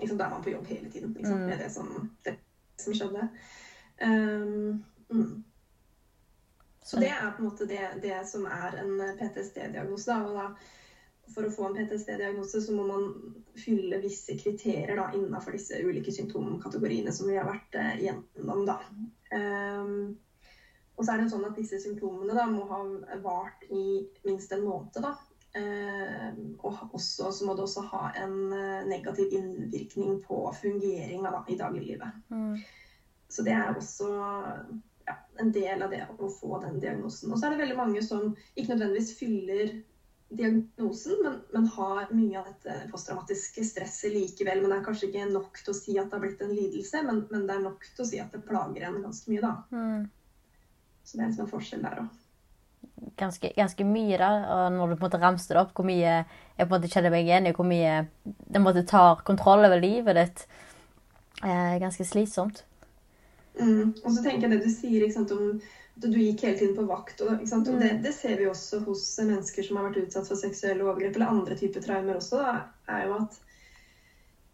Liksom, da er man på jobb hele tiden. liksom. Mm. Det er det som, det som skjedde. Um, mm. Så det er på en måte det, det som er en PTSD-diagnose. og da For å få en PTSD-diagnose så må man fylle visse kriterier da, innenfor disse ulike symptomkategoriene som vi har vært eh, gjennom. da. Um, og så er det sånn at disse symptomene da, må ha vart i minst en måned. da. Eh, og også, så må det også ha en eh, negativ innvirkning på fungeringa da, i dagliglivet. Mm. Så det er også ja, en del av det å få den diagnosen. Og så er det veldig mange som ikke nødvendigvis fyller diagnosen, men, men har mye av dette posttraumatiske stresset likevel. Men det er kanskje ikke nok til å si at det har blitt en lidelse, men, men det er nok til å si at det plager en ganske mye. da. Mm. Så det er en sånn forskjell der òg. Ganske, ganske mye, da. Og når du på en måte ramser det opp, hvor mye jeg på en måte kjenner meg igjen i, hvor mye det på en måte tar kontroll over livet ditt. Eh, ganske slitsomt. Mm. Og så tenker jeg det du sier sant, om at du gikk hele tiden på vakt. Og, sant? og det, det ser vi også hos mennesker som har vært utsatt for seksuelle overgrep eller andre typer traumer også, da, er jo at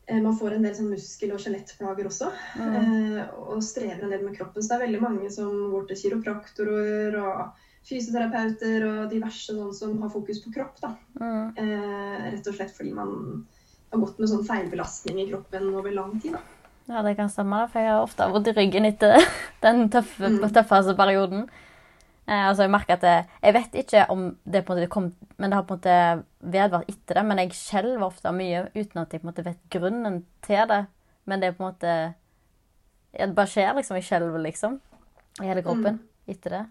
man får en del sånn muskel- og skjelettplager også. Eh, og strever en del med kroppen. Så det er veldig mange som går til kiropraktorer og fysioterapeuter og diverse sånn som har fokus på kropp. da. Mm. Eh, rett og slett fordi man har gått med sånn feilbelastning i kroppen over lang tid. da. Ja, det kan stemme, for jeg har ofte vondt i ryggen etter den tøffe, tøffeste perioden. Eh, altså, Jeg merker at det, Jeg vet ikke om det på en måte kom Men det har på en måte vedvart etter det. Men jeg skjelver ofte mye uten at jeg på en måte vet grunnen til det. Men det er på en måte Det bare skjer, liksom. Jeg skjelver, liksom. I hele kroppen etter det.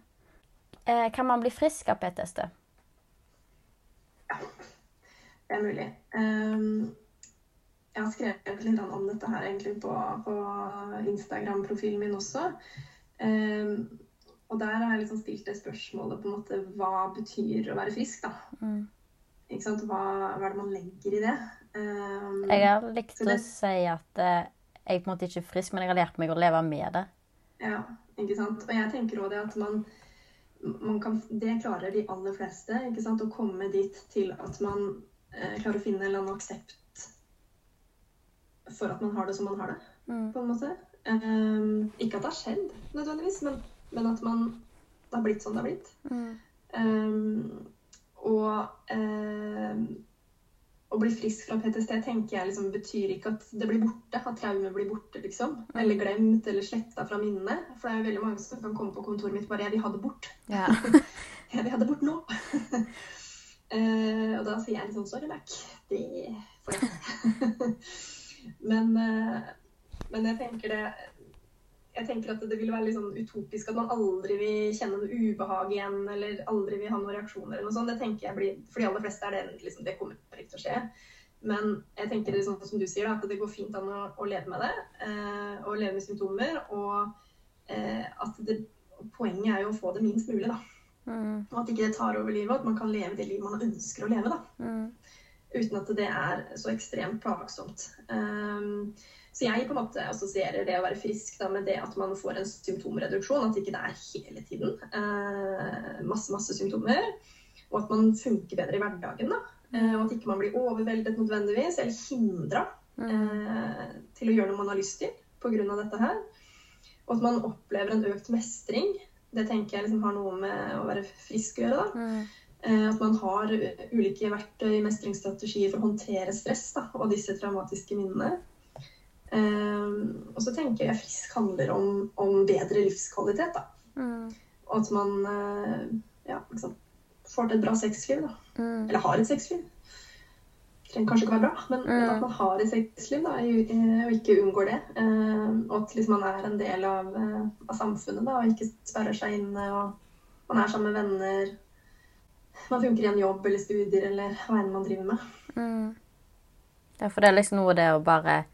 Eh, kan man bli frisk av PTSD? Ja, Det er mulig. Um, jeg har skrevet litt om dette her egentlig på, på Instagram-profilen min også. Ehm, og der har jeg liksom stilt det spørsmålet på en måte hva betyr å være frisk, da. Mm. Ikke sant? Hva, hva er det man legger i det? Um, Jeg har likt det- å si at uh, jeg på en måte ikke er frisk, men jeg har lært meg å leve med det. Ja, ikke sant. Og jeg tenker også det at man, man kan, Det klarer de aller fleste, ikke sant. Å komme dit til at man uh, klarer å finne en eller annen aksept for at man har det som man har det, Mm. på en måte. Um, ikke at det har skjedd, nødvendigvis, men, men at man det har blitt sånn det har blitt. Mm. Um, og um, å bli frisk fra PTSD tenker jeg liksom betyr ikke at det blir borte, at traumet blir borte, liksom. Eller glemt eller sletta fra minnet. For det er jo veldig mange som kan komme på kontoret mitt bare 'Jeg vil ha det bort'. Ja. Jeg vil ha det bort nå. uh, og da sier jeg liksom 'sorry, Mac'. Det får jeg men, uh, men jeg tenker det jeg tenker at det vil være litt sånn utopisk at man aldri vil kjenne noe ubehag igjen, eller aldri vil ha noen reaksjoner eller noe sånt. Det tenker jeg blir, For de aller fleste er det liksom, det kommer ikke til å skje. Men jeg tenker det sånn som du sier, da, at det går fint an å, å leve med det. Eh, og leve med symptomer. Og eh, at det, poenget er jo å få det minst mulig, da. Mm. Og at ikke det tar over livet, og at man kan leve det livet man ønsker å leve. da. Mm. Uten at det er så ekstremt plagsomt. Um, så jeg på en måte assosierer det å være frisk da, med det at man får en symptomreduksjon. At ikke det er hele tiden eh, masse, masse symptomer. Og at man funker bedre i hverdagen. da. Eh, og at ikke man blir overveldet nødvendigvis, eller hindra Mm. eh, til å gjøre noe man har lyst til pga. dette her. Og at man opplever en økt mestring. Det tenker jeg liksom har noe med å være frisk å gjøre. da. Eh, At man har ulike verktøy, mestringsstrategier for å håndtere stress da, og disse traumatiske minnene. Eh, og så tenker jeg frisk handler om, om bedre livskvalitet. da. Og at man eh, ja, liksom, får til et bra sexliv. da. Eller har et sexliv. Trenger kanskje ikke være bra, men Mm. at man har et sexliv da, og ikke unngår det. Eh, og at liksom, man er en del av, eh, av samfunnet da, og ikke sperrer seg inne. og Man er sammen med venner. Man funker i en jobb eller studier eller hva enn man driver med. Mm. Ja, for det er liksom noe det å bare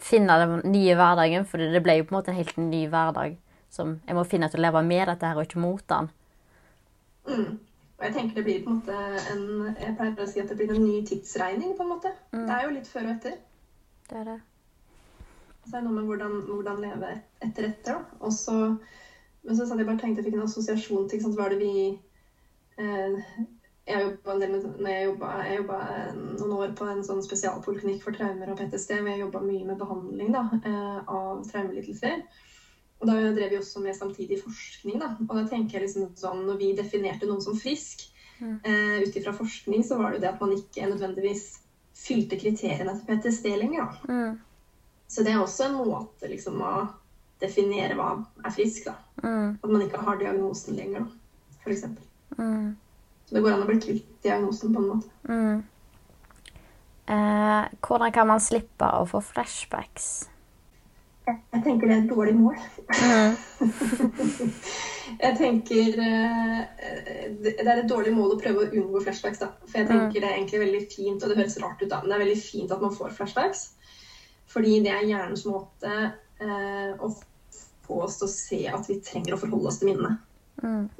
finne den nye hverdagen, for det ble jo på en måte en helt ny hverdag som jeg må finne til å leve med dette her, og ikke mot den. Mm. Og jeg tenker det blir på en måte en Jeg pleier å si at det blir en ny tidsregning, på en måte. Det er jo litt før og etter. Det er det. Så er det noe med hvordan, hvordan leve etter etter. da. Og så, men så satt jeg bare tenkt tenkte, jeg fikk en assosiasjon til sant, hva er det vi eh, Jeg jobba jeg jobba noen år på en sånn spesialpoliklinikk for traumer og PTSD, hvor jeg jobba mye med behandling da, eh, av traumelidelser. Og da drev vi også med samtidig forskning. Da. Og da tenker jeg liksom sånn, Når vi definerte noen som frisk, eh, ut ifra forskning, så var det jo det at man ikke nødvendigvis fylte kriteriene til PTSD lenger. da. Mm. Så det er også en måte liksom å definere hva er frisk, da. Mm. At man ikke har diagnosen lenger, f.eks. Mm. Så det går an å bli kvitt diagnosen på en måte. Mm. Eh, hvordan kan man slippe å få flashbacks? Jeg tenker det er et dårlig mål. jeg tenker eh, det er et dårlig mål å prøve å unngå flashbacks, da. For jeg tenker det er egentlig veldig fint, og det høres rart ut, da, men det er veldig fint at man får flashbacks. Fordi det er hjernens måte eh, å få oss til å se at vi trenger å forholde oss til minnene. Mm.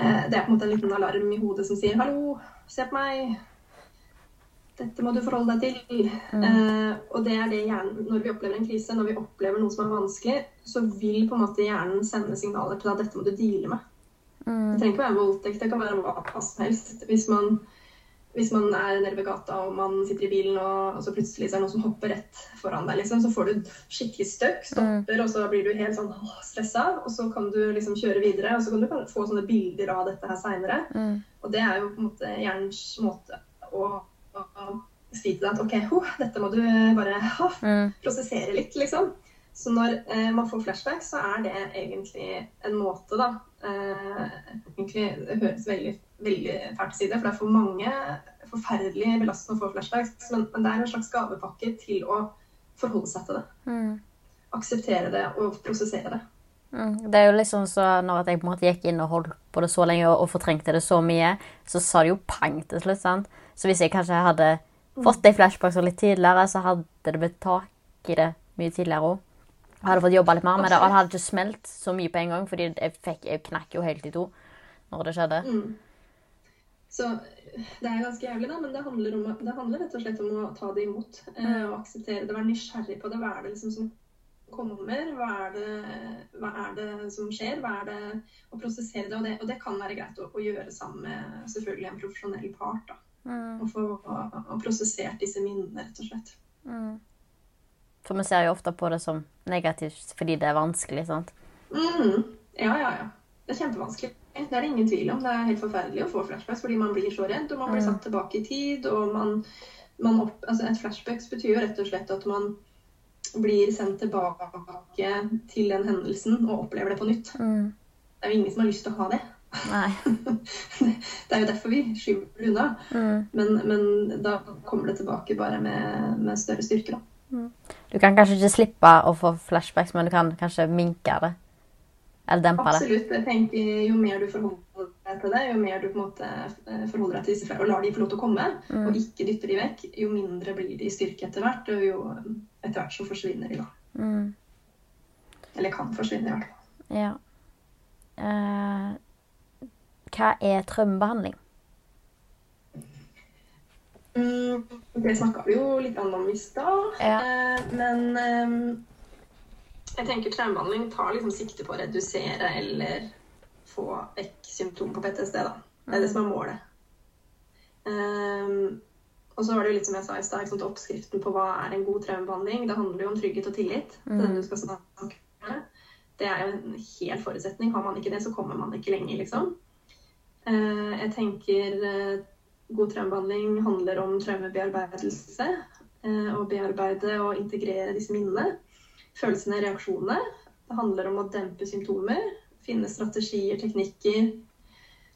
Eh, det er på en måte en liten alarm i hodet som sier 'hallo, se på meg'. Dette må du forholde deg til. Eh, og det er det hjernen Når vi opplever en krise, når vi opplever noe som er vanskelig, så vil på en måte hjernen sende signaler til at 'dette må du deale med'. Mm. Det trenger ikke være voldtekt, det kan være hva som helst. Hvis man, hvis man er nede ved gata og man sitter i bilen, og, og så plutselig så er det noen som hopper rett foran deg, liksom, så får du skikkelig støkk, stopper, og så blir du helt sånn stressa. Og så kan du liksom kjøre videre, og så kan du få sånne bilder av dette her seinere. Mm. Og det er jo på en måte hjernens måte å, å, å si til deg at OK, ho, dette må du bare ha, Mm. prosessere litt, liksom. Så når eh, man får flashback, så er det egentlig en måte, da eh, egentlig, Det høres veldig, veldig fælt å si det, for det er for mange forferdelig belastende å få flashbacks, men, men det er en slags gavepakke til å forholde seg til det. Mm. Akseptere det og prosessere det. Mm. Det er jo liksom så når jeg på en måte gikk inn og holdt på det så lenge og, og fortrengte det så mye, så sa det jo pang til slutt. sant? Så hvis jeg kanskje hadde fått de flashbacksene litt tidligere, så hadde det blitt tak i det mye tidligere òg. Jeg hadde fått jobba litt mer med det, og det hadde ikke smelt så mye på en gang, fordi jeg, fikk, jeg knakk jo helt i to når det skjedde. Mm. Så det er ganske jævlig, da, men det handler, om, det handler rett og slett om å ta det imot. Eh, og akseptere det, være nysgjerrig på det. Hva er det liksom som kommer? Hva er det, hva er det som skjer? Hva er det Å prosessere det. Og det, og det kan være greit å, å gjøre sammen med selvfølgelig en profesjonell part. da. Mm. Og få og, og prosessert disse minnene, rett og slett. Mm. For vi ser jo ofte på det som negativt fordi det er vanskelig. sant? Mm. Ja, ja, ja. Det er kjempevanskelig. Det er det ingen tvil om. Det er helt forferdelig å få flashbacks fordi man blir så redd, og man blir satt tilbake i tid. og man, man opp, altså Et flashbacks betyr jo rett og slett at man blir sendt tilbake til den hendelsen og opplever det på nytt. Mm. Det er jo ingen som har lyst til å ha det. Nei. Det er jo derfor vi skyver det unna. Mm. Men, men da kommer det tilbake bare med, med større styrke. da. Du kan kanskje ikke slippe å få flashbacks, men du kan kanskje minke det. Eller dempe det. Absolutt. Jeg tenker Jo mer du forholder deg til det, jo mer du på en måte eh, forholder deg til disse flere og lar de få lov til å komme, og ikke dytter de vekk, jo mindre blir de i styrke etter hvert, og jo etter hvert så forsvinner de, da. Mm. Eller kan forsvinne, i hvert fall. Ja. Uh, hva er traumebehandling? Mm, det snakka vi jo litt om i stad, Ja. eh, men eh, jeg tenker traumebehandling tar liksom sikte på å redusere eller få vekk symptomer på PTSD. da. Det er det som er målet. Um, og så var det jo litt som jeg sa i stad, oppskriften på hva er en god traumebehandling. Det handler jo om trygghet og tillit til den du skal snakke med. Det er jo en hel forutsetning. Har man ikke det, så kommer man ikke lenger, liksom. Uh, jeg tenker uh, god traumebehandling handler om traumebearbeidelse. Å bearbeide og integrere disse minnene. Følelsene, og reaksjonene. Det handler om å dempe symptomer. Finne strategier, teknikker.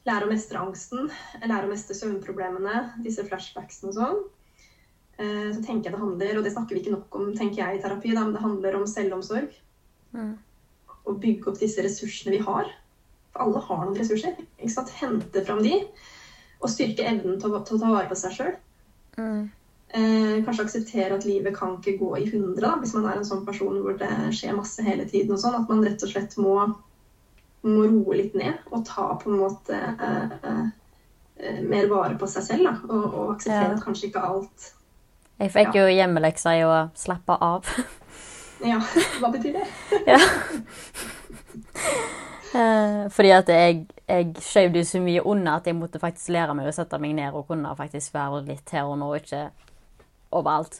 Lære å mestre angsten. Lære å mestre søvnproblemene. Disse flashbacksene og sånn. Så tenker jeg det handler, og det snakker vi ikke nok om tenker jeg i terapi, da, men det handler om selvomsorg. Mm. Å bygge opp disse ressursene vi har. For alle har noen ressurser. Hente fram de, og styrke evnen til å, til å ta vare på seg sjøl. Mm. Eh, kanskje akseptere at livet kan ikke gå i hundre, da, hvis man er en sånn person hvor det skjer masse hele tiden. og sånn, At man rett og slett må, må roe litt ned og ta på en måte eh, eh, mer vare på seg selv. Da, og, og akseptere ja. at kanskje ikke alt Jeg fikk ja. jo hjemmeleksa i å slappe av. Ja, hva betyr det? ja. Eh, fordi at jeg, jeg skjøv det så mye unna at jeg måtte faktisk lære meg å sette meg ned og kunne faktisk være litt her og nå, ikke overalt.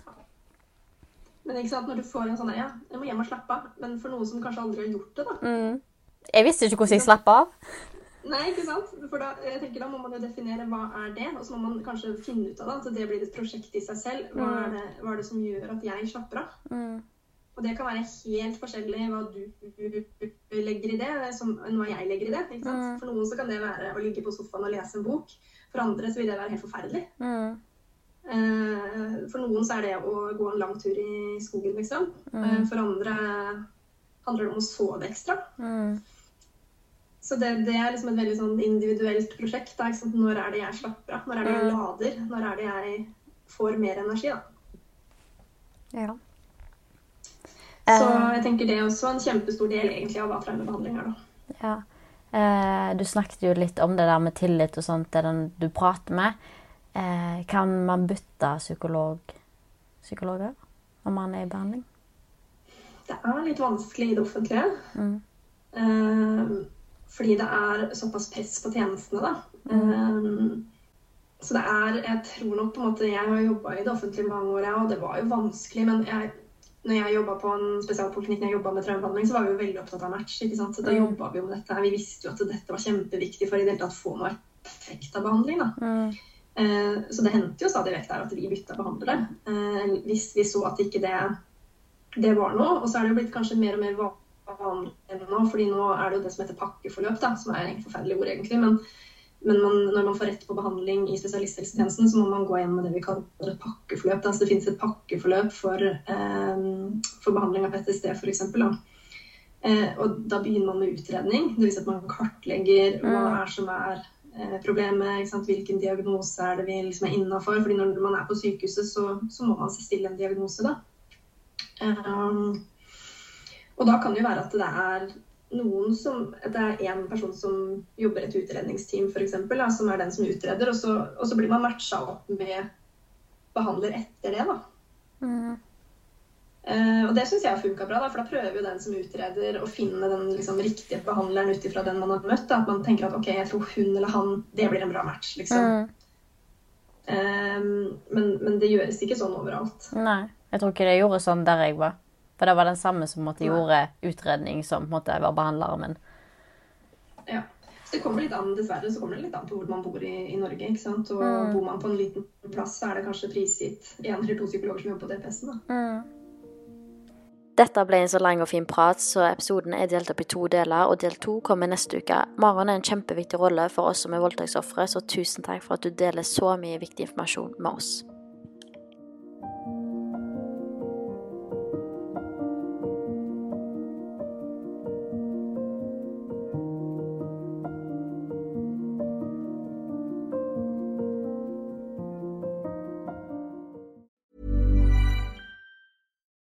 Men ikke sant, når du får en sånn ja, jeg må hjem og slappe av, men for noen som kanskje aldri har gjort det, da. Mm. Jeg visste ikke hvordan jeg slapp av. Nei, ikke sant. For da, jeg tenker da må man jo definere hva er det, og så må man kanskje finne ut av det. At det blir et prosjekt i seg selv. Hva mm. er det, hva er det som gjør at jeg slapper av? Mm. Og det kan være helt forskjellig hva du legger i det, som hva jeg legger i det. ikke sant? Mm. For noen så kan det være å ligge på sofaen og lese en bok. For andre så vil det være helt forferdelig. Mm. Eh, for noen så er det å gå en lang tur i skogen, liksom. Mm. Eh, for andre handler det om å sove ekstra. Mm. Så det, det, er liksom et veldig sånn individuelt prosjekt. Da, Når er det jeg slapper av? Når er det jeg mm. lader? Når er det jeg får mer energi? da? Ja. Så eh. jeg tenker det er også en kjempestor del egentlig av hva traumebehandling er. da. Ja. Eh, du snakket jo litt om det der med tillit og sånt, det den du prater med. Eh, kan man bytte psykolog, psykologer om man er i behandling? Det er litt vanskelig i det offentlige. Mm. Eh, fordi det er såpass press på tjenestene, da. Mm. Eh, så det er Jeg tror nok på en måte Jeg har jobba i det offentlige mange år, og det var jo vanskelig, men jeg når jeg jobba på en spesialpoliklinikk jeg med traumebehandling, så var vi jo veldig opptatt av match. ikke sant? Så da mm. jobba vi jo med dette. Vi visste jo at dette var kjempeviktig for i det hele tatt få noe effekt av behandling. da. Mm. Eh, så det hendte jo stadig vekk der at vi bytta behandlere eh, hvis vi så at ikke det, det var noe. Og så er det jo blitt kanskje mer og mer vanlig nå, fordi nå er det jo det som heter pakkeforløp, da, som er et forferdelig ord egentlig. men men man, når man får rett på behandling i spesialisthelsetjenesten, så må man gå gjennom det vi kaller et pakkeforløp. Altså det finnes et pakkeforløp for, eh, for behandling av PTSD, f.eks. Eh, og da begynner man med utredning. Dvs. Si at man kartlegger hva mm. er som er problemet, hvilken diagnose er det vi liksom er innafor. Fordi når man er på sykehuset, så, så, må man stille en diagnose, da. Um, og da kan det jo være at det er noen som Det er én person som jobber et utredningsteam, f.eks., som er den som utreder, og så, og så blir man matcha opp med behandler etter det, da. Mm. Uh, og det syns jeg har funka bra, da, for da prøver jo den som utreder å finne den liksom, riktige behandleren ut ifra den man har møtt. Da. At man tenker at ok, jeg tror hun eller han, det blir en bra match, liksom. Mm. Um, men, men, det gjøres ikke sånn overalt. Nei, jeg tror ikke det gjorde sånn der jeg var. For det var den samme som måtte gjorde utredning som måtte var behandleren min. Ja. Så det kommer litt an, dessverre så kommer det litt an på hvor man bor i, i Norge. ikke sant? Og mm. Bor man på en liten plass, så er det kanskje prisgitt én eller to psykologer som jobber på DPS-en. Mm. Dette ble en så lang og fin prat, så episoden er delt opp i to deler, og del to kommer neste uke. Maren er en kjempeviktig rolle for oss som er voldtektsofre, så tusen takk for at du deler så mye viktig informasjon med oss.